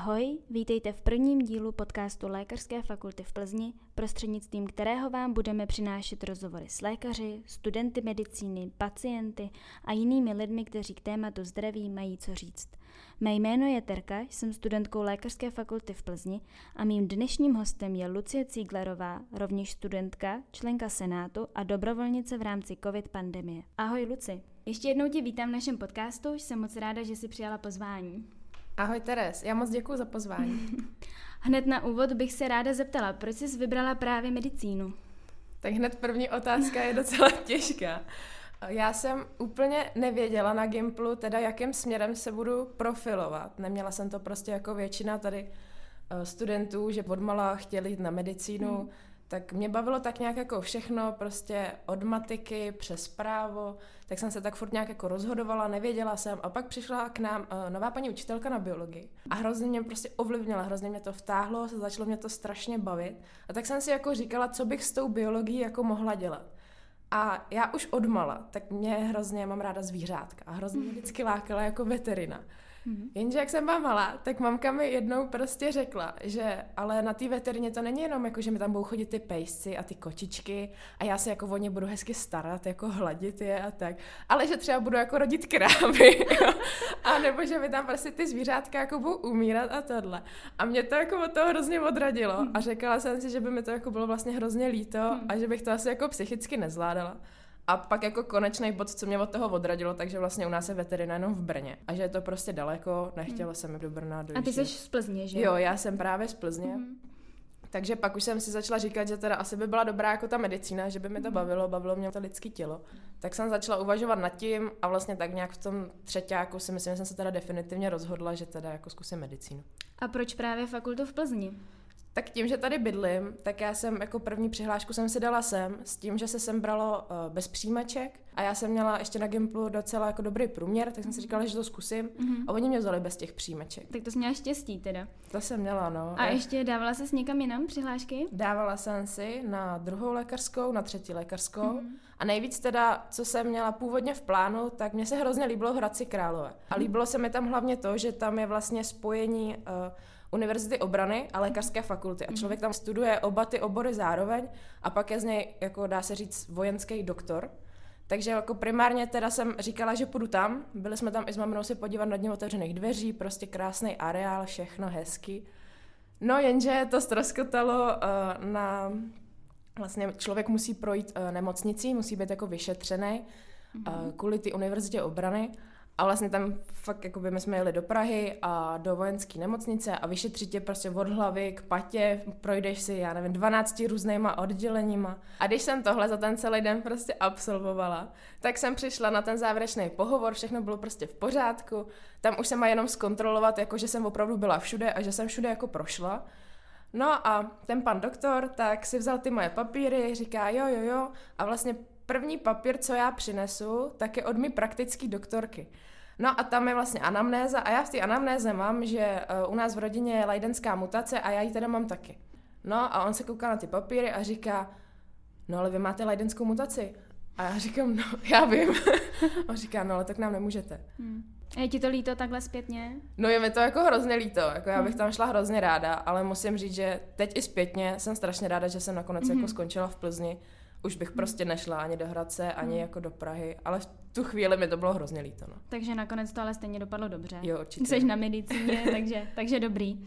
Ahoj, vítejte v prvním dílu podcastu Lékařské fakulty v Plzni, prostřednictvím kterého vám budeme přinášet rozhovory s lékaři, studenty medicíny, pacienty a jinými lidmi, kteří k tématu zdraví mají co říct. Mé jméno je Terka, jsem studentkou Lékařské fakulty v Plzni a mým dnešním hostem je Lucie Cíglerová, rovněž studentka, členka Senátu a dobrovolnice v rámci COVID pandemie. Ahoj Luci. Ještě jednou tě vítám v našem podcastu, jsem moc ráda, že jsi přijala pozvání. Ahoj Teres, já moc děkuji za pozvání. Hned na úvod bych se ráda zeptala, proč jsi vybrala právě medicínu? Tak hned první otázka je docela těžká. Já jsem úplně nevěděla na Gimplu, teda jakým směrem se budu profilovat. Neměla jsem to prostě jako většina tady eh, studentů, že odmala chtěli jít na medicínu. Hmm tak mě bavilo tak nějak jako všechno, prostě od matiky přes právo, tak jsem se tak furt nějak jako rozhodovala, nevěděla jsem a pak přišla k nám uh, nová paní učitelka na biologii a hrozně mě prostě ovlivnila, hrozně mě to vtáhlo, začalo mě to strašně bavit a tak jsem si jako říkala, co bych s tou biologií jako mohla dělat. A já už odmala, tak mě hrozně, mám ráda zvířátka a hrozně mě vždycky lákala jako veterina. Mm-hmm. Jenže jak jsem byla malá, tak mamka mi jednou prostě řekla, že ale na té veterině to není jenom jako, že mi tam budou chodit ty pejsci a ty kočičky a já se jako o ně budu hezky starat, jako hladit je a tak, ale že třeba budu jako rodit krávy, jo? a nebo že mi tam prostě ty zvířátka jako budou umírat a tohle. A mě to jako od toho hrozně odradilo mm-hmm. a řekla jsem si, že by mi to jako bylo vlastně hrozně líto mm-hmm. a že bych to asi jako psychicky nezvládala. A pak jako konečný bod, co mě od toho odradilo, takže vlastně u nás je veterina jenom v Brně. A že je to prostě daleko, nechtěla hmm. jsem do Brna dojíždět. A ty jsi z Plzně, že? Jo, já jsem právě z Plzně. Hmm. Takže pak už jsem si začala říkat, že teda asi by byla dobrá jako ta medicína, že by mi to hmm. bavilo, bavilo mě to lidské tělo. Tak jsem začala uvažovat nad tím a vlastně tak nějak v tom třetíku si myslím, že jsem se teda definitivně rozhodla, že teda jako zkusím medicínu. A proč právě fakultu v Plzni? Tak tím, že tady bydlím, tak já jsem jako první přihlášku jsem si dala sem s tím, že se sem bralo uh, bez přijímaček a já jsem měla ještě na Gimplu docela jako dobrý průměr, tak jsem si říkala, že to zkusím mm-hmm. a oni mě vzali bez těch přijímaček. Tak to jsi měla štěstí teda. To jsem měla, no. A ještě dávala jsi někam jinam přihlášky? Dávala jsem si na druhou lékařskou, na třetí lékařskou mm-hmm. a nejvíc teda, co jsem měla původně v plánu, tak mě se hrozně líbilo Hradci Králové. A mhm. líbilo se mi tam hlavně to, že tam je vlastně spojení uh, univerzity obrany a lékařské fakulty. A člověk tam studuje oba ty obory zároveň a pak je z něj, jako dá se říct, vojenský doktor. Takže jako primárně teda jsem říkala, že půjdu tam. Byli jsme tam i s maminou se podívat na dně otevřených dveří, prostě krásný areál, všechno hezky. No jenže to ztroskotalo uh, na... Vlastně člověk musí projít uh, nemocnicí, musí být jako vyšetřený uh, kvůli ty univerzitě obrany. A vlastně tam fakt, jako by my jsme jeli do Prahy a do vojenské nemocnice a vyšetřit tě prostě od hlavy k patě, projdeš si, já nevím, 12 různýma odděleníma. A když jsem tohle za ten celý den prostě absolvovala, tak jsem přišla na ten závěrečný pohovor, všechno bylo prostě v pořádku. Tam už se má jenom zkontrolovat, jako že jsem opravdu byla všude a že jsem všude jako prošla. No a ten pan doktor tak si vzal ty moje papíry, říká jo, jo, jo a vlastně první papír, co já přinesu, tak je od mi praktický doktorky. No a tam je vlastně anamnéza a já v té anamnéze mám, že eh, u nás v rodině je lajdenská mutace a já ji teda mám taky. No a on se kouká na ty papíry a říká, no ale vy máte lajdenskou mutaci. A já říkám, no já vím. on říká, no ale tak nám nemůžete. Hmm. Je ti to líto takhle zpětně? No je mi to jako hrozně líto, jako já bych hmm. tam šla hrozně ráda, ale musím říct, že teď i zpětně jsem strašně ráda, že jsem nakonec mm-hmm. jako skončila v Plzni, už bych prostě nešla ani do Hradce, ani hmm. jako do Prahy, ale v tu chvíli mi to bylo hrozně líto. No. Takže nakonec to ale stejně dopadlo dobře. Jo, určitě. Jsi na medicíně, takže, takže dobrý.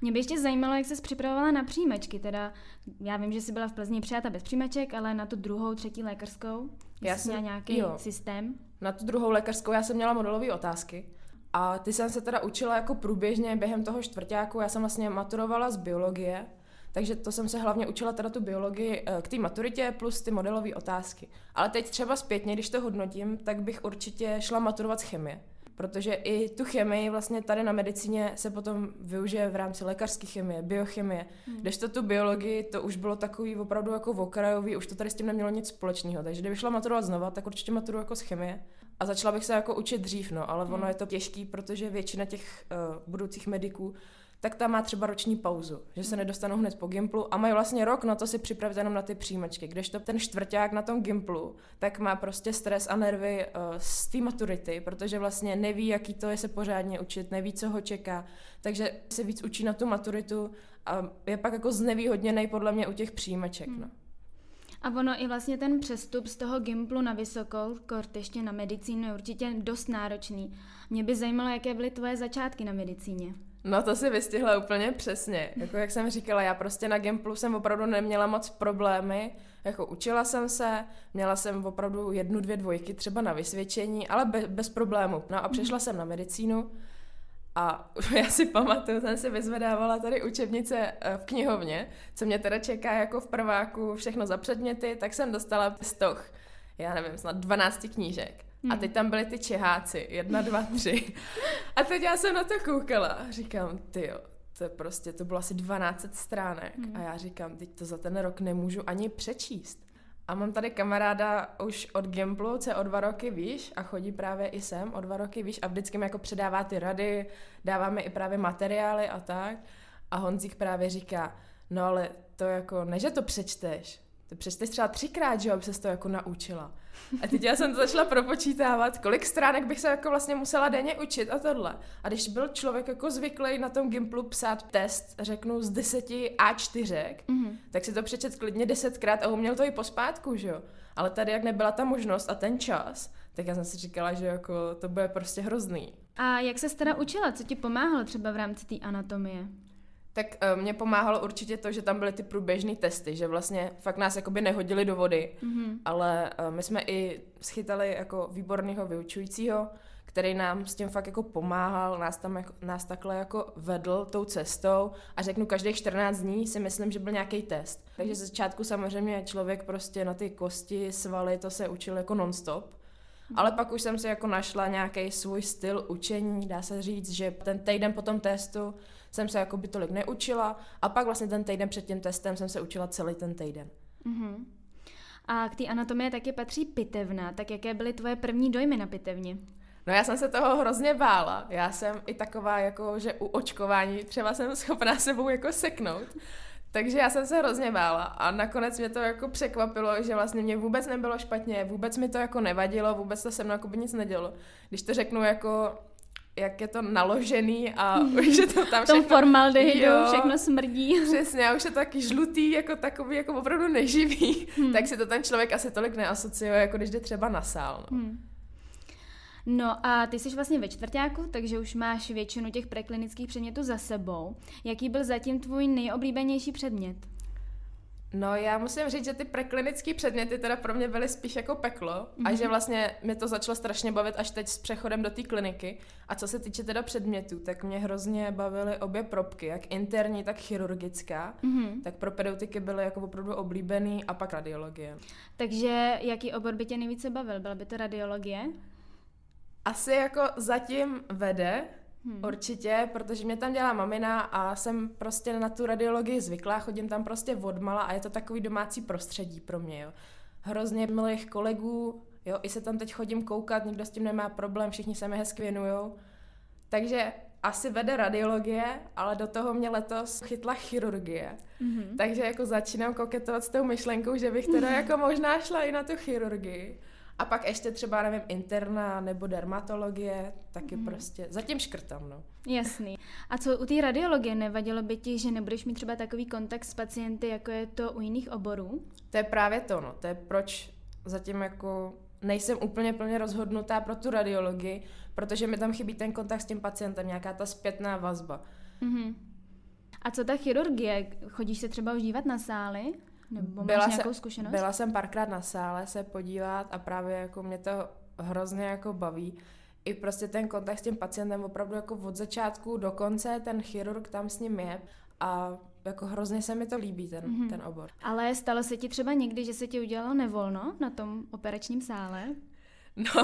Mě by ještě zajímalo, jak jsi připravovala na přijímačky. Teda, já vím, že jsi byla v Plzni přijata bez přijímaček, ale na tu druhou, třetí lékařskou já jsem měla nějaký jo. systém. Na tu druhou lékařskou já jsem měla modelové otázky. A ty jsem se teda učila jako průběžně během toho čtvrtáku. Já jsem vlastně maturovala z biologie takže to jsem se hlavně učila teda tu biologii eh, k té maturitě plus ty modelové otázky. Ale teď třeba zpětně, když to hodnotím, tak bych určitě šla maturovat z chemie. Protože i tu chemii vlastně tady na medicíně se potom využije v rámci lékařské chemie, biochemie. Hmm. Když to tu biologii, to už bylo takový opravdu jako okrajový, už to tady s tím nemělo nic společného. Takže kdyby šla maturovat znova, tak určitě maturu jako z chemie. A začala bych se jako učit dřív, no, ale ono mm. je to těžký, protože většina těch uh, budoucích mediků tak ta má třeba roční pauzu, že se nedostanou hned po Gimplu a mají vlastně rok na to si připravit jenom na ty přijímačky. Kdežto ten čtvrták na tom Gimplu, tak má prostě stres a nervy uh, z té maturity, protože vlastně neví, jaký to je se pořádně učit, neví, co ho čeká, takže se víc učí na tu maturitu a je pak jako znevýhodněný podle mě u těch přijímaček. Hmm. No. A ono i vlastně ten přestup z toho Gimplu na vysokou, kort ještě na medicínu, je určitě dost náročný. Mě by zajímalo, jaké byly tvoje začátky na medicíně. No to si vystihla úplně přesně. Jako jak jsem říkala, já prostě na Gimplu jsem opravdu neměla moc problémy. Jako učila jsem se, měla jsem opravdu jednu, dvě dvojky třeba na vysvědčení, ale be, bez problému. No a přešla jsem na medicínu a já si pamatuju, jsem si vyzvedávala tady učebnice eh, v knihovně, co mě teda čeká jako v prváku, všechno za předměty, tak jsem dostala stoch, já nevím, snad 12 knížek. Hmm. A teď tam byly ty Čeháci, jedna, dva, tři. A teď já jsem na to koukala a říkám, ty jo, to je prostě, to bylo asi 12 stránek. Hmm. A já říkám, teď to za ten rok nemůžu ani přečíst. A mám tady kamaráda už od Gimplu, co je o dva roky výš a chodí právě i sem o dva roky výš a vždycky mi jako předává ty rady, dáváme i právě materiály a tak. A Honzík právě říká, no ale to jako, ne, že to přečteš, to přečteš třeba třikrát, že jo, aby se to jako naučila. A teď já jsem to začala propočítávat, kolik stránek bych se jako vlastně musela denně učit a tohle. A když byl člověk jako zvyklý na tom Gimplu psát test, řeknu z deseti A4, mm-hmm. tak si to přečet klidně desetkrát a uměl to i pospátku, že jo. Ale tady, jak nebyla ta možnost a ten čas, tak já jsem si říkala, že jako to bude prostě hrozný. A jak se teda učila? Co ti pomáhalo třeba v rámci té anatomie? Tak uh, mě pomáhalo určitě to, že tam byly ty průběžné testy, že vlastně fakt nás jakoby nehodili do vody, mm-hmm. ale uh, my jsme i schytali jako výborného vyučujícího, který nám s tím fakt jako pomáhal, nás tam jako, nás takhle jako vedl tou cestou a řeknu, každých 14 dní si myslím, že byl nějaký test. Takže ze začátku samozřejmě člověk prostě na ty kosti, svaly, to se učil jako nonstop. Mhm. Ale pak už jsem si jako našla nějaký svůj styl učení, dá se říct, že ten týden po tom testu jsem se jako by tolik neučila a pak vlastně ten týden před tím testem jsem se učila celý ten týden. Mm-hmm. A k té anatomii taky patří pitevna, tak jaké byly tvoje první dojmy na pitevně? No já jsem se toho hrozně bála. Já jsem i taková, jako, že u očkování třeba jsem schopná sebou jako seknout. Takže já jsem se hrozně bála a nakonec mě to jako překvapilo, že vlastně mě vůbec nebylo špatně, vůbec mi to jako nevadilo, vůbec to se mnou jako by nic nedělo. Když to řeknu jako jak je to naložený a že to tam všechno... formaldehydu všechno smrdí. Přesně, a už je to taky žlutý, jako takový, jako opravdu neživý, hmm. tak si to ten člověk asi tolik neasociuje, jako když jde třeba na sál. No. Hmm. No a ty jsi vlastně ve čtvrtáku, takže už máš většinu těch preklinických předmětů za sebou. Jaký byl zatím tvůj nejoblíbenější předmět? No já musím říct, že ty preklinické předměty teda pro mě byly spíš jako peklo mm-hmm. a mhm. že vlastně mě to začalo strašně bavit až teď s přechodem do té kliniky. A co se týče teda předmětů, tak mě hrozně bavily obě probky, jak interní, tak chirurgická. Mm-hmm. Tak propedeutiky byly jako opravdu oblíbený a pak radiologie. Takže jaký obor by tě nejvíce bavil? Byla by to radiologie? Asi jako zatím vede, Hmm. Určitě, protože mě tam dělá mamina a jsem prostě na tu radiologii zvyklá, chodím tam prostě odmala a je to takový domácí prostředí pro mě, jo. Hrozně milých kolegů, jo, i se tam teď chodím koukat, nikdo s tím nemá problém, všichni se mi hezky věnujou. Takže asi vede radiologie, ale do toho mě letos chytla chirurgie. Mm-hmm. Takže jako začínám koketovat s tou myšlenkou, že bych teda jako možná šla i na tu chirurgii. A pak ještě třeba, nevím, interna nebo dermatologie, taky mm. prostě zatím škrtám, no. Jasný. A co u té radiologie, nevadilo by ti, že nebudeš mít třeba takový kontakt s pacienty, jako je to u jiných oborů? To je právě to, no. To je proč zatím jako nejsem úplně plně rozhodnutá pro tu radiologii, protože mi tam chybí ten kontakt s tím pacientem, nějaká ta zpětná vazba. Mm-hmm. A co ta chirurgie? Chodíš se třeba už dívat na sály? Nebo byla máš nějakou zkušenost? Byla jsem párkrát na sále se podívat a právě jako mě to hrozně jako baví. I prostě ten kontakt s tím pacientem opravdu jako od začátku do konce, ten chirurg tam s ním je a jako hrozně se mi to líbí, ten, mm-hmm. ten obor. Ale stalo se ti třeba někdy, že se ti udělalo nevolno na tom operačním sále? No,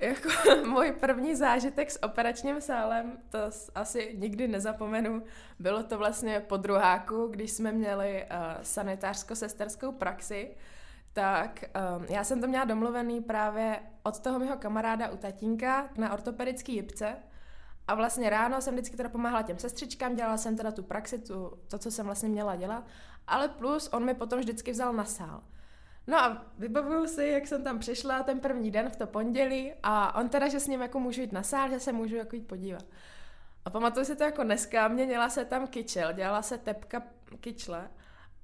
jako můj první zážitek s operačním sálem, to asi nikdy nezapomenu. Bylo to vlastně po druháku, když jsme měli uh, sanitářsko-sesterskou praxi, tak um, já jsem to měla domluvený právě od toho mého kamaráda u tatínka na ortopedický jipce. A vlastně ráno jsem vždycky teda pomáhala těm sestřičkám, dělala jsem teda tu praxi, tu, to, co jsem vlastně měla dělat, ale plus on mi potom vždycky vzal na sál. No a vybavuju si, jak jsem tam přišla ten první den v to pondělí a on teda, že s ním jako můžu jít na sál, že se můžu jako jít podívat. A pamatuju si to jako dneska, měla se tam kyčel, dělala se tepka kyčle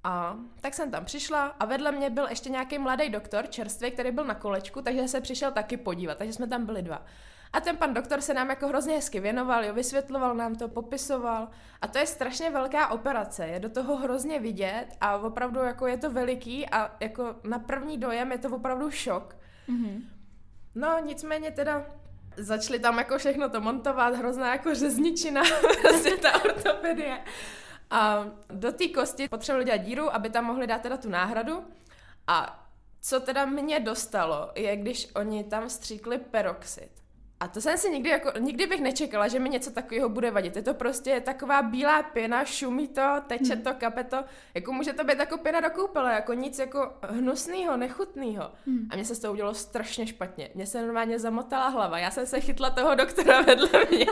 a tak jsem tam přišla a vedle mě byl ještě nějaký mladý doktor, čerstvý, který byl na kolečku, takže se přišel taky podívat, takže jsme tam byli dva. A ten pan doktor se nám jako hrozně hezky věnoval, jo, vysvětloval nám to, popisoval. A to je strašně velká operace, je do toho hrozně vidět a opravdu jako je to veliký a jako na první dojem je to opravdu šok. Mm-hmm. No nicméně teda začali tam jako všechno to montovat, hrozná jako řezničina, prostě ta ortopedie. A do té kosti potřebovali dělat díru, aby tam mohli dát teda tu náhradu. A co teda mě dostalo, je když oni tam stříkli peroxid. A to jsem si nikdy, jako, nikdy bych nečekala, že mi něco takového bude vadit. Je to prostě taková bílá pěna, šumí to, teče hmm. to, kape to. Jako může to být jako pěna do koupele, jako nic jako hnusného, nechutného. Hmm. A mně se z toho udělalo strašně špatně. Mně se normálně zamotala hlava. Já jsem se chytla toho doktora vedle mě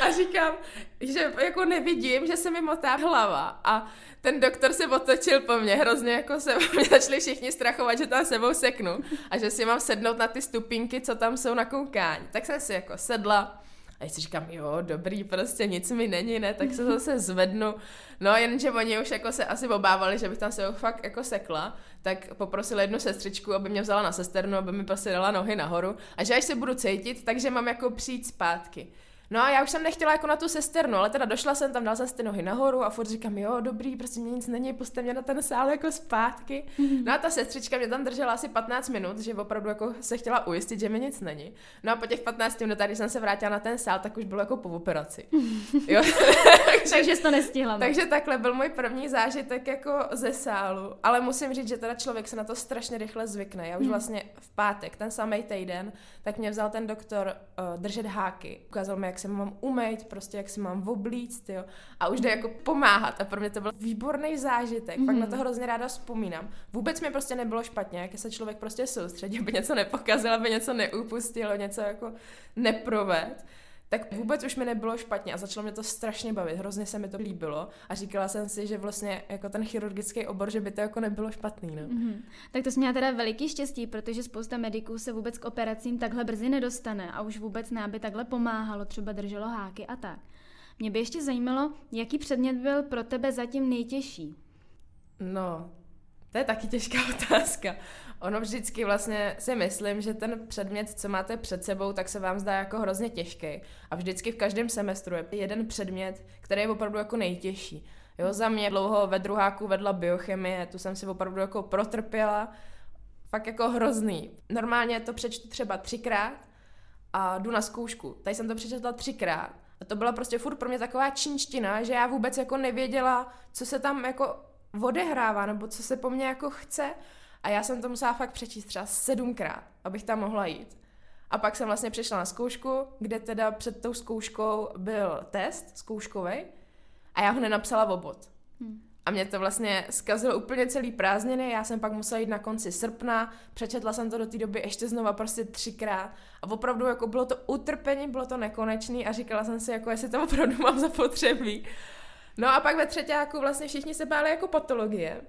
a říkám, že jako nevidím, že se mi motá hlava. A ten doktor se otočil po mně, hrozně jako se mě začali všichni strachovat, že tam sebou seknu a že si mám sednout na ty stupínky, co tam jsou na koukání. Tak jsem si jako sedla a si říkám, jo, dobrý, prostě nic mi není, ne, tak se zase zvednu. No, jenže oni už jako se asi obávali, že bych tam se fakt jako sekla, tak poprosili jednu sestřičku, aby mě vzala na sesternu, aby mi prostě dala nohy nahoru a že až se budu cítit, takže mám jako přijít zpátky. No a já už jsem nechtěla jako na tu sesternu, ale teda došla jsem tam, dala jsem si ty nohy nahoru a furt říkám, jo, dobrý, prostě mě nic není, puste mě na ten sál jako zpátky. Mm-hmm. No a ta sestřička mě tam držela asi 15 minut, že opravdu jako se chtěla ujistit, že mi nic není. No a po těch 15 minutách, když jsem se vrátila na ten sál, tak už bylo jako po operaci. jo. takže jsi to nestihla. Takže takhle byl můj první zážitek jako ze sálu, ale musím říct, že teda člověk se na to strašně rychle zvykne. Já už mm. vlastně v pátek, ten samý týden, tak mě vzal ten doktor uh, držet háky. Ukázal mi, jak se mám umýt, prostě jak se mám oblíct, jo. A už jde jako pomáhat a pro mě to byl výborný zážitek, mm. fakt na to mhm. hrozně ráda vzpomínám. Vůbec mi prostě nebylo špatně, jak se člověk prostě soustředí, aby něco nepokazil, aby něco neupustil, něco jako neproved tak vůbec už mi nebylo špatně a začalo mě to strašně bavit, hrozně se mi to líbilo a říkala jsem si, že vlastně jako ten chirurgický obor, že by to jako nebylo špatný. No. Mm-hmm. Tak to jsi měla teda veliký štěstí, protože spousta mediků se vůbec k operacím takhle brzy nedostane a už vůbec ne, aby takhle pomáhalo, třeba drželo háky a tak. Mě by ještě zajímalo, jaký předmět byl pro tebe zatím nejtěžší? No, to je taky těžká otázka. Ono vždycky vlastně si myslím, že ten předmět, co máte před sebou, tak se vám zdá jako hrozně těžký. A vždycky v každém semestru je jeden předmět, který je opravdu jako nejtěžší. Jo, za mě dlouho ve druháku vedla biochemie, tu jsem si opravdu jako protrpěla. Fakt jako hrozný. Normálně to přečtu třeba třikrát a jdu na zkoušku. Tady jsem to přečetla třikrát. A to byla prostě furt pro mě taková čínština, že já vůbec jako nevěděla, co se tam jako odehrává, nebo co se po mně jako chce. A já jsem to musela fakt přečíst třeba sedmkrát, abych tam mohla jít. A pak jsem vlastně přišla na zkoušku, kde teda před tou zkouškou byl test zkouškový a já ho nenapsala v obod. Hmm. A mě to vlastně zkazilo úplně celý prázdniny, já jsem pak musela jít na konci srpna, přečetla jsem to do té doby ještě znova prostě třikrát a opravdu jako bylo to utrpení, bylo to nekonečný a říkala jsem si jako, jestli to opravdu mám zapotřebí. No a pak ve třetíku vlastně všichni se báli jako patologie.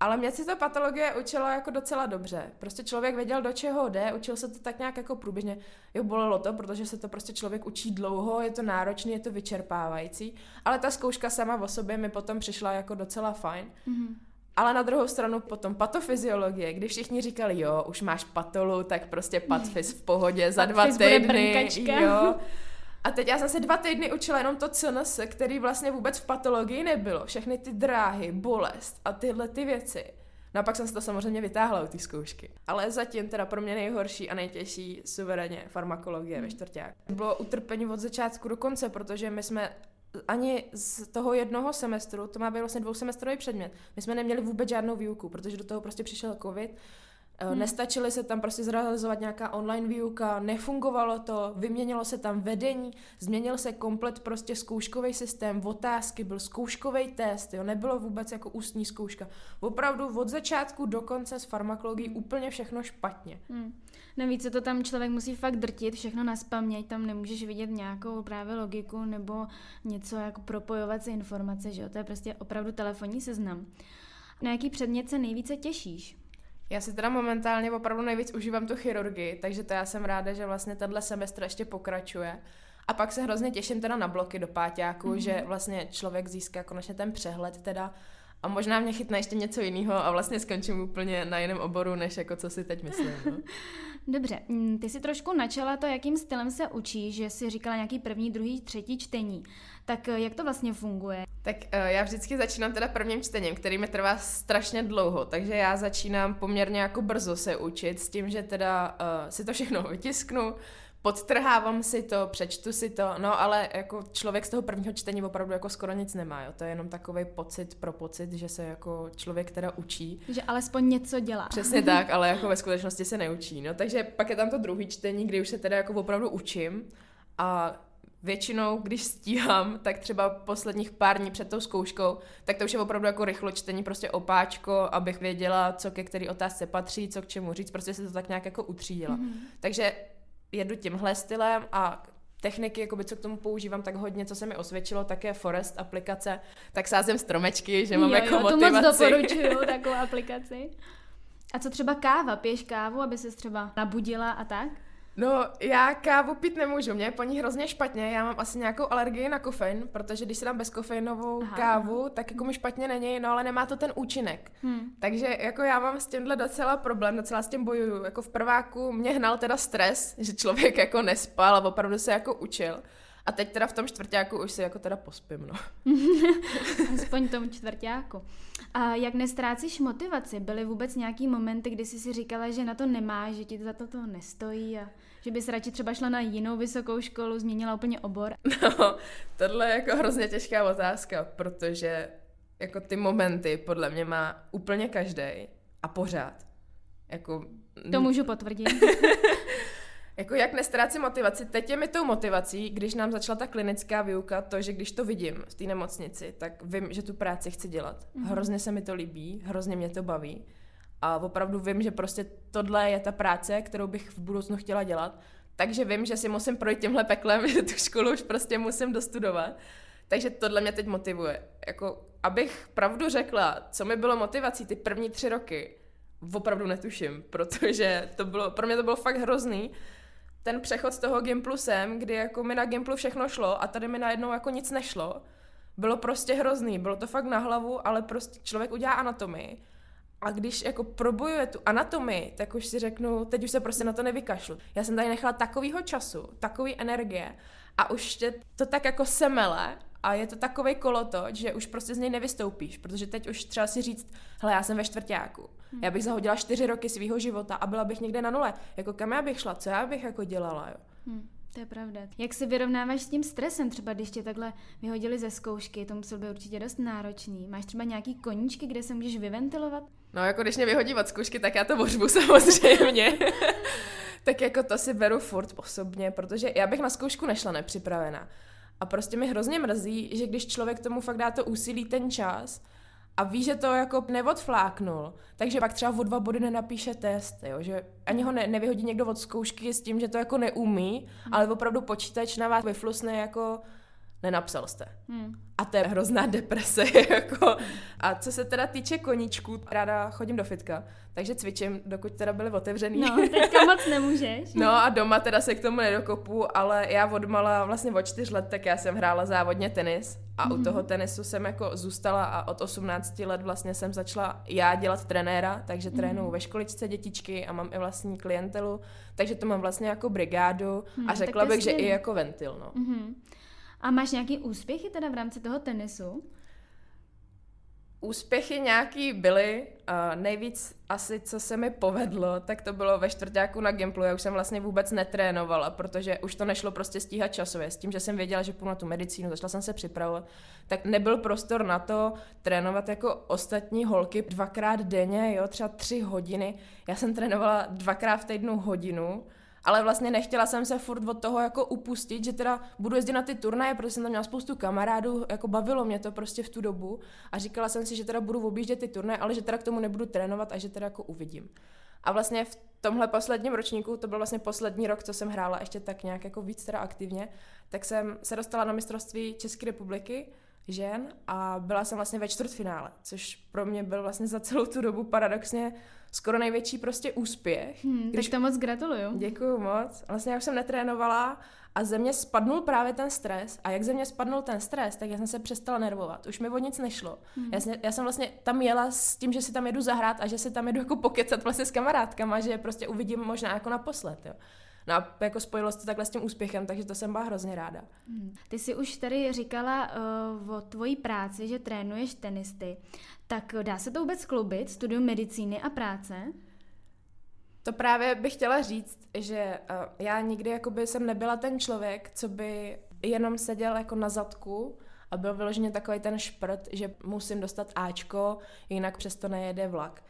Ale mě si to patologie učilo jako docela dobře. Prostě člověk věděl, do čeho jde, učil se to tak nějak jako průběžně. Jo, bolelo to, protože se to prostě člověk učí dlouho, je to náročný, je to vyčerpávající, ale ta zkouška sama o sobě mi potom přišla jako docela fajn. Mm-hmm. Ale na druhou stranu potom patofyziologie, když všichni říkali, jo, už máš patolu, tak prostě patfys v pohodě za dva týdny, jo. A teď já jsem se dva týdny učila jenom to CNS, který vlastně vůbec v patologii nebylo. Všechny ty dráhy, bolest a tyhle ty věci. No a pak jsem se to samozřejmě vytáhla u té zkoušky. Ale zatím teda pro mě nejhorší a nejtěžší suverénně farmakologie ve čtvrták. Bylo utrpení od začátku do konce, protože my jsme ani z toho jednoho semestru, to má být vlastně dvousemestrový předmět, my jsme neměli vůbec žádnou výuku, protože do toho prostě přišel covid, Hmm. Nestačily se tam prostě zrealizovat nějaká online výuka, nefungovalo to, vyměnilo se tam vedení, změnil se komplet prostě zkouškový systém, otázky, byl zkouškový test, jo, nebylo vůbec jako ústní zkouška. Opravdu od začátku do konce s farmakologií úplně všechno špatně. Hmm. Navíc se to tam člověk musí fakt drtit, všechno na spaměť, tam nemůžeš vidět nějakou právě logiku nebo něco jako propojovat si informace, že jo, to je prostě opravdu telefonní seznam. Na jaký předmět se nejvíce těšíš? Já si teda momentálně opravdu nejvíc užívám tu chirurgii, takže to já jsem ráda, že vlastně tenhle semestr ještě pokračuje. A pak se hrozně těším teda na bloky do páťáku, mm-hmm. že vlastně člověk získá konečně ten přehled teda a možná mě chytne ještě něco jiného a vlastně skončím úplně na jiném oboru, než jako co si teď myslím. No. Dobře, mm, ty si trošku načala to, jakým stylem se učí, že jsi říkala nějaký první, druhý, třetí čtení. Tak eh, jak to vlastně funguje? Tak uh, já vždycky začínám teda prvním čtením, který mi trvá strašně dlouho, takže já začínám poměrně jako brzo se učit s tím, že teda uh, si to všechno vytisknu, podtrhávám si to, přečtu si to, no ale jako člověk z toho prvního čtení opravdu jako skoro nic nemá, jo. To je jenom takový pocit pro pocit, že se jako člověk teda učí. Že alespoň něco dělá. Přesně tak, ale jako ve skutečnosti se neučí, no. Takže pak je tam to druhý čtení, kdy už se teda jako opravdu učím a většinou, když stíhám, tak třeba posledních pár dní před tou zkouškou, tak to už je opravdu jako rychlo čtení, prostě opáčko, abych věděla, co ke který otázce patří, co k čemu říct, prostě se to tak nějak jako utřídila. Mm-hmm. Takže jedu tímhle stylem a techniky, jakoby, co k tomu používám, tak hodně, co se mi osvědčilo, také Forest aplikace, tak sázím stromečky, že mám jo, jako jo, motivaci. to moc doporučuju, takovou aplikaci. A co třeba káva? Piješ kávu, aby se třeba nabudila a tak? No, já kávu pít nemůžu, mě je po ní hrozně špatně, já mám asi nějakou alergii na kofein, protože když si dám bezkofeinovou Aha. kávu, tak jako mi špatně není, no ale nemá to ten účinek. Hmm. Takže jako já mám s tímhle docela problém, docela s tím bojuju. Jako v prváku mě hnal teda stres, že člověk jako nespal a opravdu se jako učil. A teď teda v tom čtvrtáku už si jako teda pospím, no. Aspoň tom čtvrtáku. A jak nestrácíš motivaci? Byly vůbec nějaký momenty, kdy jsi si říkala, že na to nemáš, že ti za to to nestojí a že bys radši třeba šla na jinou vysokou školu, změnila úplně obor? No, tohle je jako hrozně těžká otázka, protože jako ty momenty podle mě má úplně každý a pořád. Jako... To můžu potvrdit. Jako jak nestrácím motivaci, teď je mi tou motivací, když nám začala ta klinická výuka, to, že když to vidím v té nemocnici, tak vím, že tu práci chci dělat. Mm-hmm. Hrozně se mi to líbí, hrozně mě to baví. A opravdu vím, že prostě tohle je ta práce, kterou bych v budoucnu chtěla dělat. Takže vím, že si musím projít tímhle peklem, že tu školu už prostě musím dostudovat. Takže tohle mě teď motivuje. Jako, abych pravdu řekla, co mi bylo motivací ty první tři roky, opravdu netuším, protože to bylo, pro mě to bylo fakt hrozný, ten přechod z toho Gimplusem, kdy jako mi na Gimplu všechno šlo a tady mi najednou jako nic nešlo, bylo prostě hrozný, bylo to fakt na hlavu, ale prostě člověk udělá anatomii. A když jako probojuje tu anatomii, tak už si řeknu, teď už se prostě na to nevykašlu. Já jsem tady nechala takovýho času, takový energie a už tě to tak jako semele a je to takový kolotoč, že už prostě z něj nevystoupíš, protože teď už třeba si říct, hele, já jsem ve čtvrtáku, hmm. já bych zahodila čtyři roky svého života a byla bych někde na nule. Jako kam já bych šla, co já bych jako dělala, jo? Hmm. To je pravda. Jak se vyrovnáváš s tím stresem, třeba když tě takhle vyhodili ze zkoušky, to muselo být určitě dost náročný. Máš třeba nějaký koníčky, kde se můžeš vyventilovat? No, jako když mě vyhodí od zkoušky, tak já to bořbu samozřejmě. tak jako to si beru furt osobně, protože já bych na zkoušku nešla nepřipravená. A prostě mi hrozně mrzí, že když člověk tomu fakt dá to úsilí ten čas a ví, že to jako neodfláknul, takže pak třeba o dva body nenapíše test, jo? že ani ho ne, nevyhodí někdo od zkoušky s tím, že to jako neumí, ale opravdu počítač na vás vyflusne jako nenapsal jste. Hmm. A to je hrozná deprese. Jako. A co se teda týče koníčků, ráda chodím do fitka, takže cvičím, dokud teda byly otevřený. No, teďka moc nemůžeš. No a doma teda se k tomu nedokopu, ale já odmala vlastně od čtyř let, tak já jsem hrála závodně tenis a mm-hmm. u toho tenisu jsem jako zůstala a od 18 let vlastně jsem začala já dělat trenéra, takže trénuju mm-hmm. ve školičce dětičky a mám i vlastní klientelu, takže to mám vlastně jako brigádu mm, a řekla bych, že i jako ventil. No. Mm-hmm. A máš nějaký úspěchy teda v rámci toho tenisu? Úspěchy nějaký byly, uh, nejvíc asi, co se mi povedlo, tak to bylo ve čtvrtáku na Gimplu. Já už jsem vlastně vůbec netrénovala, protože už to nešlo prostě stíhat časově. S tím, že jsem věděla, že půjdu na tu medicínu, začala jsem se připravovat, tak nebyl prostor na to trénovat jako ostatní holky dvakrát denně, jo, třeba tři hodiny. Já jsem trénovala dvakrát v týdnu hodinu, ale vlastně nechtěla jsem se furt od toho jako upustit, že teda budu jezdit na ty turnaje, protože jsem tam měla spoustu kamarádů, jako bavilo mě to prostě v tu dobu a říkala jsem si, že teda budu objíždět ty turnaje, ale že teda k tomu nebudu trénovat a že teda jako uvidím. A vlastně v tomhle posledním ročníku, to byl vlastně poslední rok, co jsem hrála ještě tak nějak jako víc teda aktivně, tak jsem se dostala na mistrovství České republiky žen a byla jsem vlastně ve čtvrtfinále, což pro mě byl vlastně za celou tu dobu paradoxně skoro největší prostě úspěch. Hmm, když... Tak to moc gratuluju. Děkuju moc. Vlastně já už jsem netrénovala a ze mě spadnul právě ten stres. A jak ze mě spadnul ten stres, tak já jsem se přestala nervovat. Už mi o nic nešlo. Hmm. Já, jsem, já jsem vlastně tam jela s tím, že si tam jedu zahrát a že si tam jedu jako pokecat vlastně s kamarádkama, že je prostě uvidím možná jako naposled. Jo. No a jako spojilo se to takhle s tím úspěchem, takže to jsem byla hrozně ráda. Hmm. Ty jsi už tady říkala uh, o tvojí práci, že trénuješ tenisty. Tak dá se to vůbec klubit, studium medicíny a práce? To právě bych chtěla říct, že uh, já nikdy jakoby jsem nebyla ten člověk, co by jenom seděl jako na zadku a byl vyloženě takový ten šprt, že musím dostat Ačko, jinak přesto nejede vlak.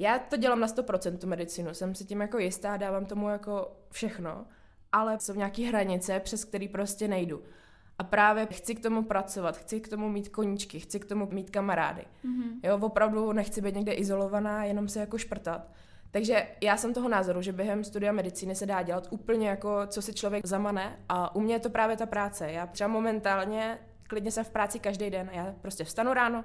Já to dělám na 100% tu medicínu, jsem si tím jako jistá, dávám tomu jako všechno, ale jsou nějaké hranice, přes které prostě nejdu. A právě chci k tomu pracovat, chci k tomu mít koníčky, chci k tomu mít kamarády. Mm-hmm. Jo, opravdu nechci být někde izolovaná, jenom se jako šprtat. Takže já jsem toho názoru, že během studia medicíny se dá dělat úplně jako, co si člověk zamane a u mě je to právě ta práce. Já třeba momentálně klidně jsem v práci každý den. Já prostě vstanu ráno,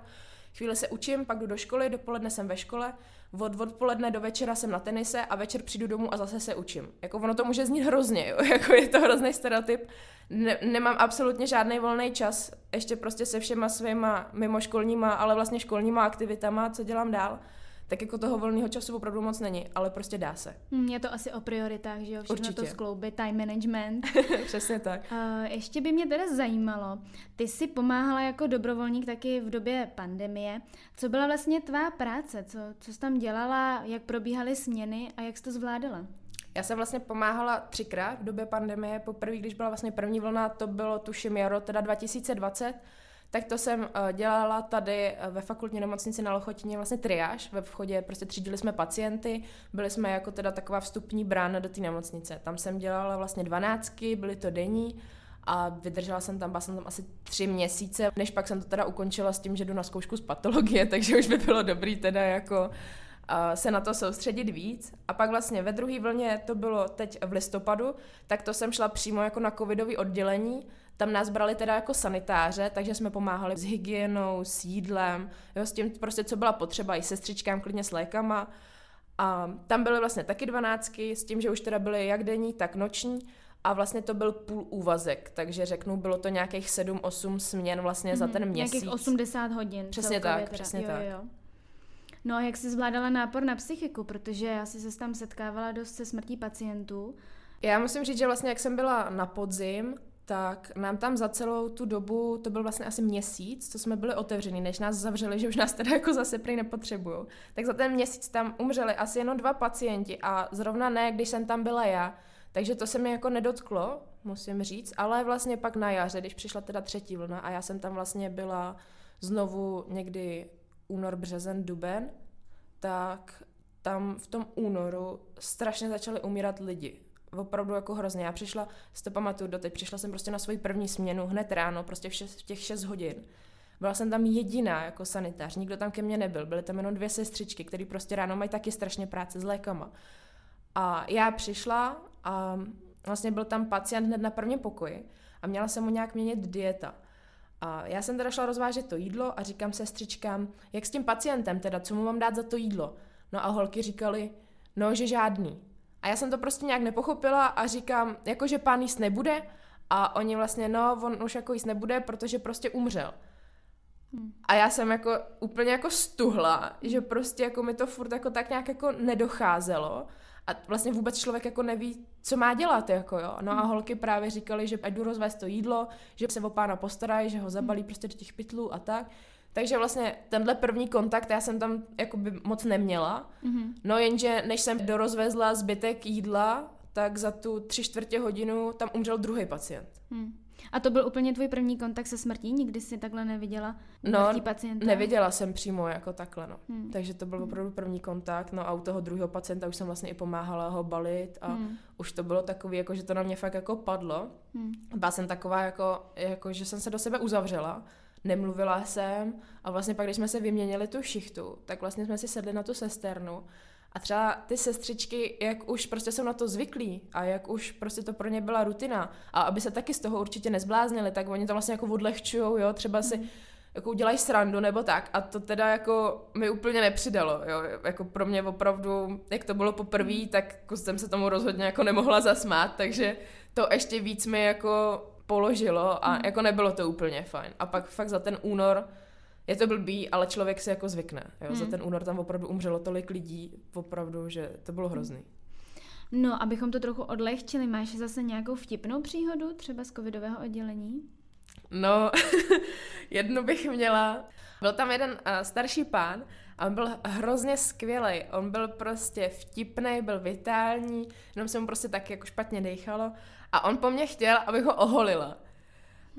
chvíli se učím, pak jdu do školy, dopoledne jsem ve škole, od odpoledne do večera jsem na tenise a večer přijdu domů a zase se učím. Jako ono to může znít hrozně, jo? jako je to hrozný stereotyp. Ne, nemám absolutně žádný volný čas, ještě prostě se všema svýma mimoškolníma, ale vlastně školníma aktivitama, co dělám dál tak jako toho volného času opravdu moc není, ale prostě dá se. Hmm, je to asi o prioritách, že jo? Všechno Určitě. to skloubit, time management. Přesně tak. Uh, ještě by mě teda zajímalo, ty jsi pomáhala jako dobrovolník taky v době pandemie. Co byla vlastně tvá práce? Co, co jsi tam dělala? Jak probíhaly směny a jak jsi to zvládala? Já jsem vlastně pomáhala třikrát v době pandemie. Poprvé, když byla vlastně první vlna, to bylo tuším jaro, teda 2020 tak to jsem uh, dělala tady uh, ve fakultní nemocnici na Lochotině vlastně triáž ve vchodě, prostě třídili jsme pacienty, byli jsme jako teda taková vstupní brána do té nemocnice. Tam jsem dělala vlastně dvanáctky, byly to denní a vydržela jsem tam, byla jsem tam asi tři měsíce, než pak jsem to teda ukončila s tím, že jdu na zkoušku z patologie, takže už by bylo dobrý teda jako uh, se na to soustředit víc. A pak vlastně ve druhé vlně, to bylo teď v listopadu, tak to jsem šla přímo jako na covidový oddělení, tam nás brali teda jako sanitáře, takže jsme pomáhali s hygienou, s jídlem, jo, s tím prostě, co byla potřeba, i sestřičkám, klidně s lékama. A tam byly vlastně taky dvanáctky, s tím, že už teda byly jak denní, tak noční. A vlastně to byl půl úvazek, takže řeknu, bylo to nějakých 7-8 směn vlastně mm-hmm, za mhm, ten měsíc. Nějakých 80 hodin. Přesně tak, teda. přesně jo, tak. Jo, jo. No a jak jsi zvládala nápor na psychiku, protože já si se tam setkávala dost se smrtí pacientů. Já musím říct, že vlastně jak jsem byla na podzim, tak nám tam za celou tu dobu, to byl vlastně asi měsíc, co jsme byli otevření, než nás zavřeli, že už nás teda jako zase prý nepotřebují. Tak za ten měsíc tam umřeli asi jenom dva pacienti a zrovna ne, když jsem tam byla já. Takže to se mi jako nedotklo, musím říct, ale vlastně pak na jaře, když přišla teda třetí vlna a já jsem tam vlastně byla znovu někdy únor, březen, duben, tak tam v tom únoru strašně začaly umírat lidi opravdu jako hrozně. Já přišla, si to pamatuju doteď, přišla jsem prostě na svoji první směnu hned ráno, prostě v, šest, v těch 6 hodin. Byla jsem tam jediná jako sanitář, nikdo tam ke mně nebyl, byly tam jenom dvě sestřičky, které prostě ráno mají taky strašně práce s lékama. A já přišla a vlastně byl tam pacient hned na prvním pokoji a měla jsem mu nějak měnit dieta. A já jsem teda šla rozvážet to jídlo a říkám sestřičkám, jak s tím pacientem teda, co mu mám dát za to jídlo? No a holky říkali, no, že žádný. A já jsem to prostě nějak nepochopila a říkám, jako že pán jíst nebude a oni vlastně, no, on už jako jíst nebude, protože prostě umřel. Hmm. A já jsem jako úplně jako stuhla, že prostě jako mi to furt jako tak nějak jako nedocházelo a vlastně vůbec člověk jako neví, co má dělat, jako jo. No a Hmm. holky právě říkali, že ať jdu rozvést to jídlo, že se o pána postarají, že ho zabalí Hmm. prostě do těch pytlů a tak. Takže vlastně tenhle první kontakt já jsem tam jakoby moc neměla. Mhm. No jenže než jsem dorozvezla zbytek jídla, tak za tu tři čtvrtě hodinu tam umřel druhý pacient. Hmm. A to byl úplně tvůj první kontakt se smrtí? Nikdy jsi takhle neviděla No, pacienta? Neviděla jsem přímo jako takhle, no. Hmm. Takže to byl opravdu první kontakt, no a u toho druhého pacienta už jsem vlastně i pomáhala ho balit a Hmm. už to bylo takový, jako že to na mě fakt jako padlo. Hmm. Byla jsem taková jako, jako, že jsem se do sebe uzavřela, nemluvila jsem. A vlastně pak, když jsme se vyměnili tu šichtu, tak vlastně jsme si sedli na tu sesternu. A třeba ty sestřičky, jak už prostě jsou na to zvyklí a jak už prostě to pro ně byla rutina. A aby se taky z toho určitě nezbláznili, tak oni to vlastně jako odlehčujou, jo, třeba si jako udělají srandu nebo tak. A to teda jako mi úplně nepřidalo, jo, jako pro mě opravdu, jak to bylo poprvé, tak jako jsem se tomu rozhodně jako nemohla zasmát, takže to ještě víc mi jako položilo a jako nebylo to úplně fajn. A pak fakt za ten únor, je to blbý, ale člověk si jako zvykne, jo, Hmm. za ten únor tam opravdu umřelo tolik lidí, opravdu, že to bylo hrozný. No, abychom to trochu odlehčili, máš zase nějakou vtipnou příhodu, třeba z covidového oddělení? No, jednu bych měla. Byl tam jeden uh, starší pán a on byl hrozně skvělý. On byl prostě vtipný, byl vitální, jenom se mu prostě tak jako špatně dechalo. A on po mně chtěl, abych ho oholila.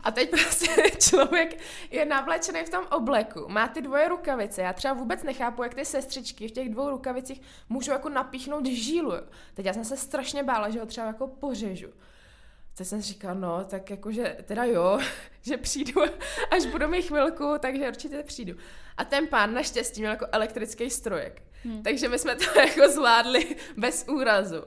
A teď prostě člověk je navlečený v tom obleku, má ty dvoje rukavice. Já třeba vůbec nechápu, jak ty sestřičky v těch dvou rukavicích můžou jako napíchnout žílu. Teď já jsem se strašně bála, že ho třeba jako pořežu. Teď jsem říkala, no, tak jakože, teda jo, že přijdu, až budu mít chvilku, takže určitě přijdu. A ten pán naštěstí měl jako elektrický strojek. Hmm. Takže my jsme to jako zvládli bez úrazu.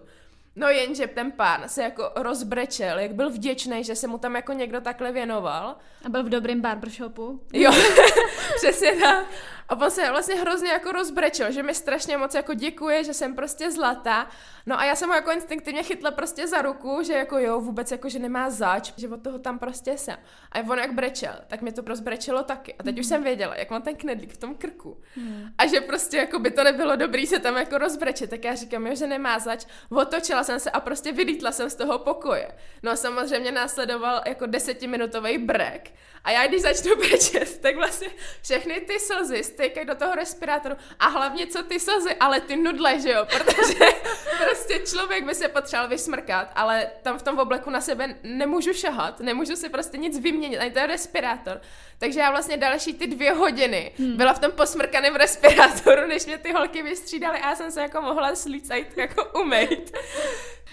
No jenže ten pán se jako rozbrečel, jak byl vděčný, že se mu tam jako někdo takhle věnoval. A byl v dobrém barbershopu? Jo, přesně tak. A on se vlastně hrozně jako rozbrečel, že mi strašně moc jako děkuje, že jsem prostě zlatá. No a já jsem ho jako instinktivně chytla prostě za ruku, že jako jo, vůbec jako, že nemá zač, že od toho tam prostě jsem. A on jak brečel, tak mě to rozbrečelo taky. A teď už jsem věděla, jak mám ten knedlík v tom krku. Hmm. A že prostě jako by to nebylo dobrý se tam jako rozbrečet, tak já říkám, jo, že nemá zač. Otočila jsem se a prostě vylítla jsem z toho pokoje. No a samozřejmě následoval jako desetiminutový brek. A já když začnu brečet, tak vlastně všechny ty slzy stejkají do toho respirátoru. A hlavně co ty slzy, ale ty nudle, že jo, protože prostě člověk by se potřeboval vysmrkat, ale tam v tom obleku na sebe nemůžu šahat, nemůžu si prostě nic vyměnit, ani ten respirátor. Takže já vlastně další ty dvě hodiny hmm. byla v tom posmrkaném respirátoru, než mě ty holky vystřídaly a já jsem se jako mohla slíct a jít jako umejt.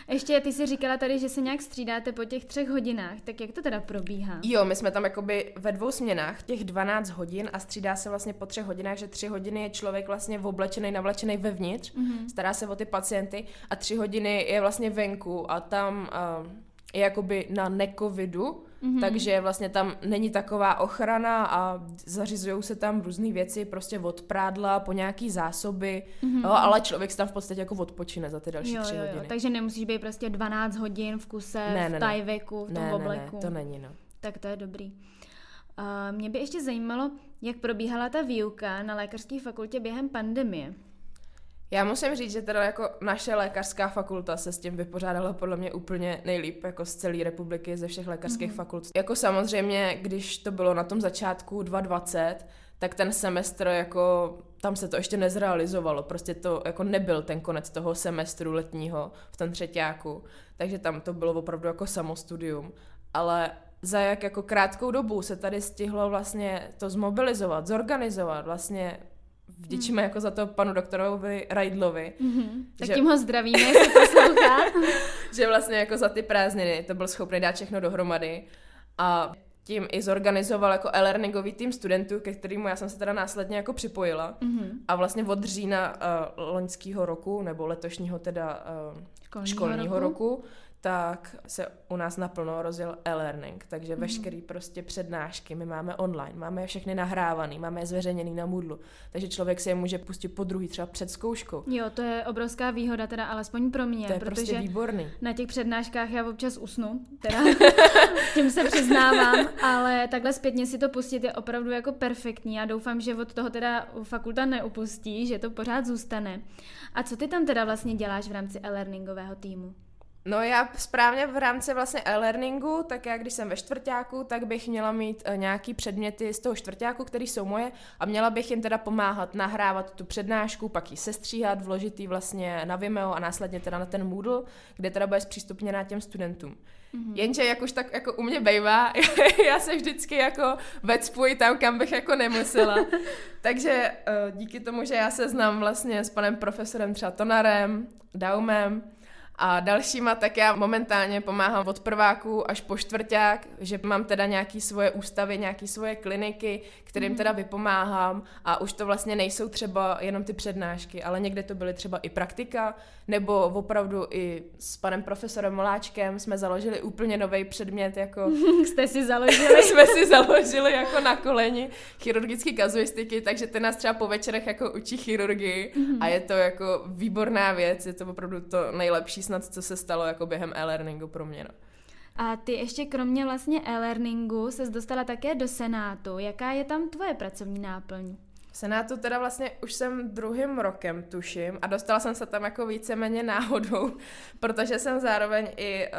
Ještě ty jsi říkala tady, že se nějak střídáte po těch třech hodinách, tak jak to teda probíhá? Jo, my jsme tam jakoby ve dvou směnách, těch 12 hodin a střídá se vlastně po třech hodinách, že tři hodiny je člověk vlastně oblečený, navlečený vevnitř, Mhm. stará se o ty pacienty a tři hodiny je vlastně venku a tam uh, je jakoby na necovidu, Mhm. takže vlastně tam není taková ochrana a zařizují se tam různé věci, prostě od prádla po nějaký zásoby, Mhm. jo, ale člověk se tam v podstatě jako odpočine za ty další Jo, tři jo, jo, hodiny. takže nemusíš být prostě 12 hodin v kuse, Ne, ne, v ne. tajveku, v tom ne, ne, obleku. ne, to není, no. Tak to je dobrý. Uh, mě by ještě zajímalo, jak probíhala ta výuka na lékařské fakultě během pandemie. Já musím říct, že teda jako naše lékařská fakulta se s tím vypořádala podle mě úplně nejlíp, jako z celé republiky, ze všech lékařských Mhm. mm-hmm. fakult. Jako samozřejmě, když to bylo na tom začátku 2020, tak ten semestr jako, tam se to ještě nezrealizovalo, prostě to jako nebyl ten konec toho semestru letního v tom třetíku, takže tam to bylo opravdu jako samostudium, ale za jak jako krátkou dobu se tady stihlo vlastně to zmobilizovat, zorganizovat, vlastně vděčíme jako za to panu doktorovi Rajdlovi, Mm-hmm. Tak Že- tím ho zdravíme, jestli poslouchá. že vlastně jako za ty prázdniny to byl schopný dát všechno dohromady a tím i zorganizoval jako e-learningový tým studentů, ke kterému já jsem se teda následně jako připojila. mm-hmm. A vlastně od října uh, loňského roku, nebo letošního teda uh, Školního, školního roku. roku, tak se u nás naplno rozjel e-learning, takže mm. veškerý prostě přednášky my máme online, máme je všechny nahrávaný, máme je zveřejněný na Moodlu, takže člověk si je může pustit po druhý třeba před zkouškou. Jo, to je obrovská výhoda, teda alespoň pro mě, to je protože prostě výborný. na těch přednáškách já občas usnu, teda tím se přiznávám, ale takhle zpětně si to pustit je opravdu jako perfektní a doufám, že od toho teda fakulta neupustí, že to pořád zůstane. A co ty tam teda vlastně děláš v rámci e-learningového týmu? No já správně v rámci vlastně e-learningu, tak já když jsem ve čtvrtáku, tak bych měla mít uh, nějaký předměty z toho čtvrtáku, které jsou moje a měla bych jim teda pomáhat nahrávat tu přednášku, pak ji sestříhat, vložit ji vlastně na Vimeo a následně teda na ten Moodle, kde teda bude zpřístupněná těm studentům. Mm-hmm. Jenže jak už tak jako u mě bejvá, já se vždycky jako vecpuji tam, kam bych jako nemusela. Takže uh, díky tomu, že já se znám vlastně s panem profesorem třeba Tonarem, Daumem, a dalšíma tak já momentálně pomáhám od prváku až po čtvrták, že mám teda nějaký svoje ústavy, nějaký svoje kliniky, kterým mm. teda vypomáhám a už to vlastně nejsou třeba jenom ty přednášky, ale někde to byly třeba i praktika, nebo opravdu i s panem profesorem Moláčkem jsme založili úplně nový předmět, jako... Jste si založili? jsme si založili jako na koleni chirurgické kazuistiky, takže ten nás třeba po večerech jako učí chirurgii mm. a je to jako výborná věc, je to opravdu to nejlepší snad, co se stalo jako během e-learningu pro mě. No. A ty ještě kromě vlastně e-learningu se dostala také do Senátu. Jaká je tam tvoje pracovní náplň? V Senátu teda vlastně už jsem druhým rokem, tuším, a dostala jsem se tam jako víceméně náhodou, protože jsem zároveň i eh,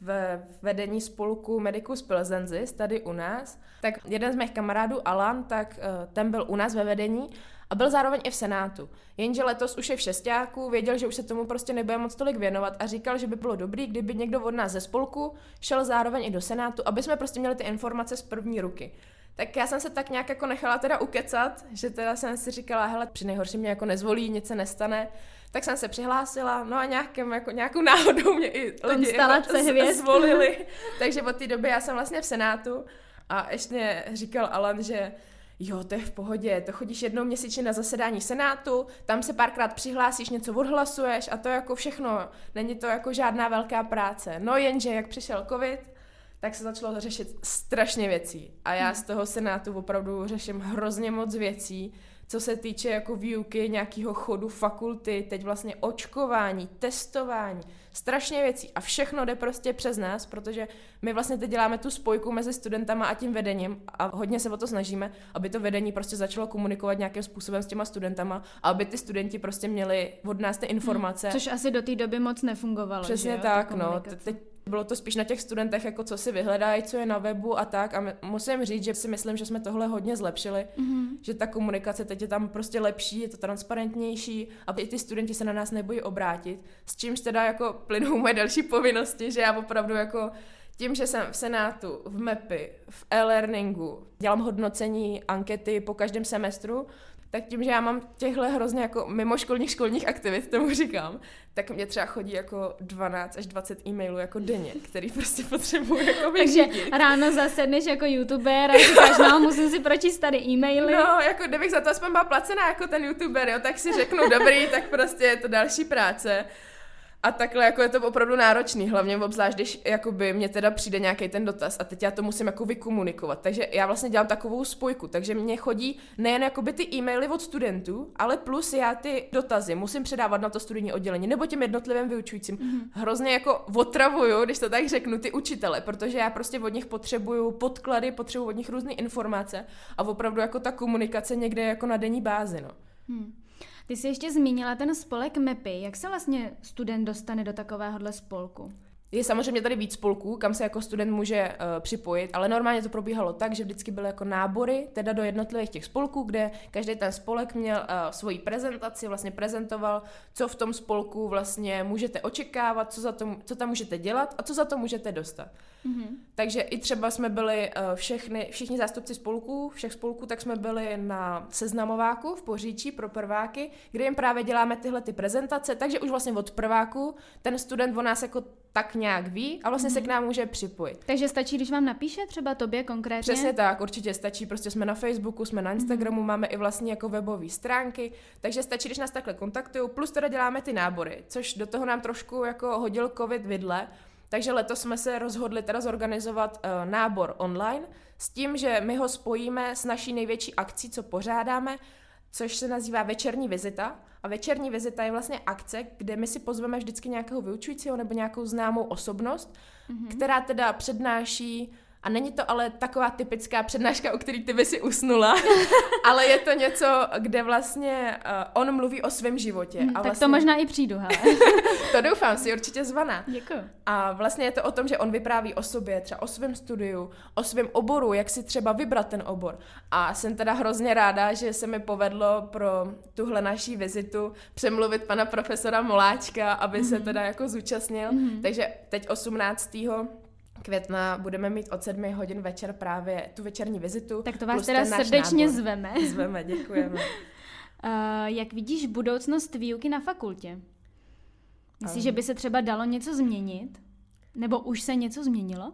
ve vedení spolku Medicus Pilsenzis tady u nás. Tak jeden z mých kamarádů, Alan, tak eh, ten byl u nás ve vedení a byl zároveň i v Senátu. Jenže letos už je v šestáku, věděl, že už se tomu prostě nebude moc tolik věnovat a říkal, že by bylo dobrý, kdyby někdo od nás ze spolku šel zároveň i do Senátu, aby jsme prostě měli ty informace z první ruky. Tak já jsem se tak nějak jako nechala teda ukecat, že teda jsem si říkala, hele, při nejhorší mě jako nezvolí, nic se nestane. Tak jsem se přihlásila, no a nějakým, jako, nějakou náhodou mě i lidi jako zvolili. Takže od té doby já jsem vlastně v Senátu a ještě říkal Alan, že jo, to je v pohodě, to chodíš jednou měsíčně na zasedání Senátu, tam se párkrát přihlásíš, něco odhlasuješ a to jako všechno, není to jako žádná velká práce. No jenže, jak přišel covid, tak se začalo řešit strašně věcí. A já z toho Senátu opravdu řeším hrozně moc věcí, co se týče jako výuky nějakého chodu fakulty, teď vlastně očkování, testování, strašně věcí a všechno jde prostě přes nás, protože my vlastně teď děláme tu spojku mezi studentama a tím vedením a hodně se o to snažíme, aby to vedení prostě začalo komunikovat nějakým způsobem s těma studentama a aby ty studenti prostě měli od nás ty informace. Hmm, což asi do té doby moc nefungovalo. Přesně že jo, tak, no. Teď bylo to spíš na těch studentech, jako co si vyhledají, co je na webu a tak. A musím říct, že si myslím, že jsme tohle hodně zlepšili, mm-hmm. že ta komunikace teď je tam prostě lepší, je to transparentnější a i ty studenti se na nás nebojí obrátit. S čímž teda jako plynou moje další povinnosti, že já opravdu jako tím, že jsem v Senátu, v MEPy, v e-learningu, dělám hodnocení, ankety po každém semestru, tak tím, že já mám těchhle hrozně jako mimoškolních školních aktivit, tomu říkám, tak mě třeba chodí jako 12 až 20 e-mailů jako denně, který prostě potřebuji jako Takže ráno zasedneš jako youtuber a říkáš, no, musím si pročíst tady e-maily. No, jako kdybych za to aspoň byla placená jako ten youtuber, jo, tak si řeknu, dobrý, tak prostě je to další práce. A takhle jako je to opravdu náročný, hlavně obzvlášť, když jakoby mě teda přijde nějaký ten dotaz a teď já to musím jako vykomunikovat. Takže já vlastně dělám takovou spojku, takže mě chodí nejen jakoby ty e-maily od studentů, ale plus já ty dotazy musím předávat na to studijní oddělení nebo těm jednotlivým vyučujícím. Mm-hmm. Hrozně jako otravuju, když to tak řeknu, ty učitele, protože já prostě od nich potřebuju podklady, potřebuju od nich různé informace a opravdu jako ta komunikace někde jako na denní bázi, no. Hmm. Ty jsi ještě zmínila ten spolek MEPy. Jak se vlastně student dostane do takovéhohle spolku? Je samozřejmě tady víc spolků, kam se jako student může uh, připojit, ale normálně to probíhalo tak, že vždycky byly jako nábory, teda do jednotlivých těch spolků, kde každý ten spolek měl uh, svoji prezentaci, vlastně prezentoval, co v tom spolku vlastně můžete očekávat, co, za to, co tam můžete dělat a co za to můžete dostat. Mm-hmm. Takže i třeba jsme byli uh, všechny, všichni zástupci spolků, všech spolků, tak jsme byli na seznamováku v Poříčí pro prváky, kde jim právě děláme tyhle ty prezentace, takže už vlastně od prváku ten student o nás jako tak nějak ví a vlastně mm-hmm. se k nám může připojit. Takže stačí, když vám napíše třeba tobě konkrétně? Přesně tak, určitě stačí, prostě jsme na Facebooku, jsme na Instagramu, mm-hmm. máme i vlastně jako webové stránky, takže stačí, když nás takhle kontaktují, plus teda děláme ty nábory, což do toho nám trošku jako hodil covid vidle, Takže letos jsme se rozhodli teda zorganizovat uh, nábor online s tím, že my ho spojíme s naší největší akcí, co pořádáme, což se nazývá Večerní vizita. A Večerní vizita je vlastně akce, kde my si pozveme vždycky nějakého vyučujícího nebo nějakou známou osobnost, mm-hmm. která teda přednáší a není to ale taková typická přednáška, o který ty by si usnula, ale je to něco, kde vlastně uh, on mluví o svém životě. Hmm, a tak vlastně... to možná i přijdu, hele. to doufám, si určitě zvaná. Děkuji. A vlastně je to o tom, že on vypráví o sobě, třeba o svém studiu, o svém oboru, jak si třeba vybrat ten obor. A jsem teda hrozně ráda, že se mi povedlo pro tuhle naší vizitu přemluvit pana profesora Moláčka, aby mm-hmm. se mhm. teda jako zúčastnil. Mm-hmm. Takže teď 18 května budeme mít od 7 hodin večer právě tu večerní vizitu. Tak to vás teda srdečně nábor. zveme. Zveme, děkujeme. uh, jak vidíš budoucnost výuky na fakultě? Myslíš, um. že by se třeba dalo něco změnit? Nebo už se něco změnilo?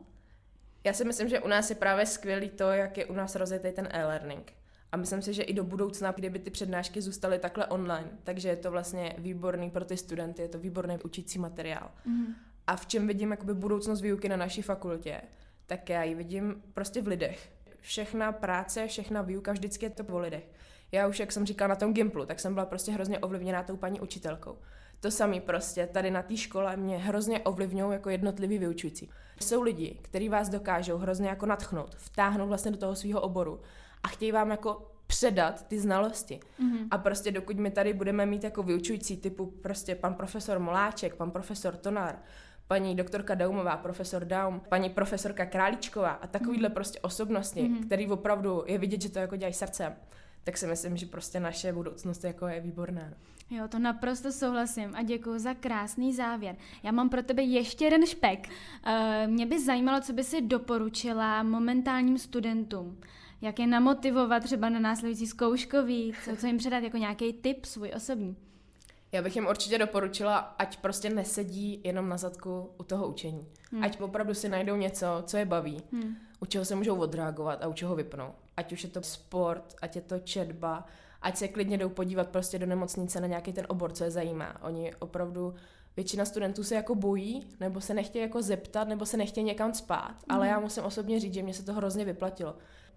Já si myslím, že u nás je právě skvělý to, jak je u nás rozjetý ten e-learning. A myslím si, že i do budoucna, kdyby ty přednášky zůstaly takhle online, takže je to vlastně výborný pro ty studenty, je to výborný učící materiál. Mm. A v čem vidím jakoby budoucnost výuky na naší fakultě, tak já ji vidím prostě v lidech. Všechna práce, všechna výuka, vždycky je to po lidech. Já už, jak jsem říkala na tom Gimplu, tak jsem byla prostě hrozně ovlivněná tou paní učitelkou. To samé prostě tady na té škole mě hrozně ovlivňují jako jednotlivý vyučující. Jsou lidi, kteří vás dokážou hrozně jako natchnout, vtáhnout vlastně do toho svého oboru a chtějí vám jako předat ty znalosti. Mm-hmm. A prostě dokud my tady budeme mít jako vyučující typu prostě pan profesor Moláček, pan profesor Tonar, paní doktorka Daumová, profesor Daum, paní profesorka Králíčková a takovýhle mm. prostě osobnosti, mm. který opravdu je vidět, že to jako dělají srdcem, tak si myslím, že prostě naše budoucnost jako je výborná. Jo, to naprosto souhlasím a děkuji za krásný závěr. Já mám pro tebe ještě jeden špek. Uh, mě by zajímalo, co by si doporučila momentálním studentům. Jak je namotivovat třeba na následující zkouškový, co, co jim předat jako nějaký tip svůj osobní. Já bych jim určitě doporučila, ať prostě nesedí jenom na zadku u toho učení. Hmm. Ať opravdu si najdou něco, co je baví, hmm. u čeho se můžou odreagovat a u čeho vypnou. Ať už je to sport, ať je to četba, ať se klidně jdou podívat prostě do nemocnice na nějaký ten obor, co je zajímá. Oni opravdu, většina studentů se jako bojí, nebo se nechtějí jako zeptat, nebo se nechtějí někam spát. Hmm. Ale já musím osobně říct, že mě se to hrozně vyplatilo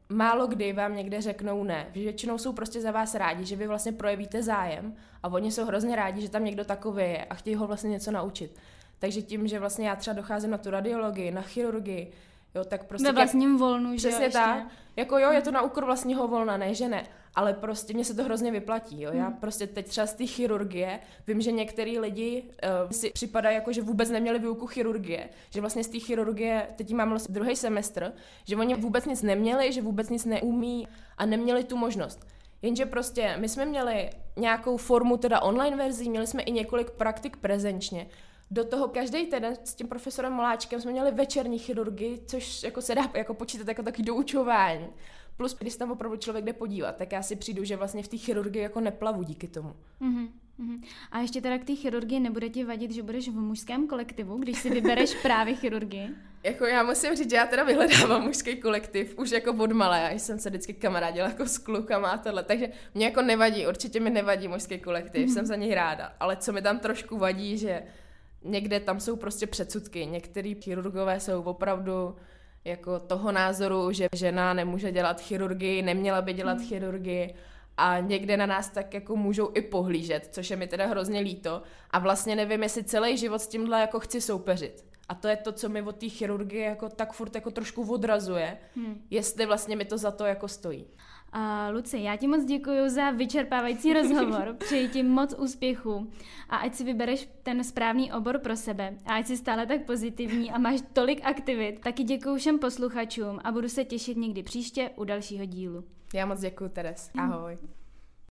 málo kdy vám někde řeknou ne. Většinou jsou prostě za vás rádi, že vy vlastně projevíte zájem a oni jsou hrozně rádi, že tam někdo takový je a chtějí ho vlastně něco naučit. Takže tím, že vlastně já třeba docházím na tu radiologii, na chirurgii, jo, tak prostě... Ve vlastním volnu, že Přesně jo, tak. Jako jo, je to na úkor vlastního volna, ne, že ne ale prostě mě se to hrozně vyplatí. Jo? Já hmm. prostě teď třeba z té chirurgie vím, že některý lidi uh, si připadají jako, že vůbec neměli výuku chirurgie, že vlastně z té chirurgie, teď mám vlastně druhý semestr, že oni vůbec nic neměli, že vůbec nic neumí a neměli tu možnost. Jenže prostě my jsme měli nějakou formu teda online verzí, měli jsme i několik praktik prezenčně. Do toho každý den s tím profesorem Moláčkem jsme měli večerní chirurgii, což jako se dá jako počítat jako takový doučování. Plus, když se tam opravdu člověk jde podívat, tak já si přijdu, že vlastně v té chirurgii jako neplavu díky tomu. Mm-hmm. A ještě teda k té chirurgii nebude ti vadit, že budeš v mužském kolektivu, když si vybereš právě chirurgii? Jako já musím říct, že já teda vyhledávám mužský kolektiv už jako od malé, já jsem se vždycky kamarádila jako s klukama a tohle, takže mě jako nevadí, určitě mi nevadí mužský kolektiv, mm-hmm. jsem za něj ráda, ale co mi tam trošku vadí, že někde tam jsou prostě předsudky, některý chirurgové jsou opravdu jako toho názoru, že žena nemůže dělat chirurgii, neměla by dělat hmm. chirurgii a někde na nás tak jako můžou i pohlížet, což je mi teda hrozně líto a vlastně nevím, jestli celý život s tímhle jako chci soupeřit. A to je to, co mi od té chirurgie jako tak furt jako trošku odrazuje, hmm. jestli vlastně mi to za to jako stojí. Uh, Luci, já ti moc děkuji za vyčerpávající rozhovor. Přeji ti moc úspěchu a ať si vybereš ten správný obor pro sebe a ať jsi stále tak pozitivní a máš tolik aktivit. Taky děkuji všem posluchačům a budu se těšit někdy příště u dalšího dílu. Já moc děkuji, Teres. Ahoj. Mm.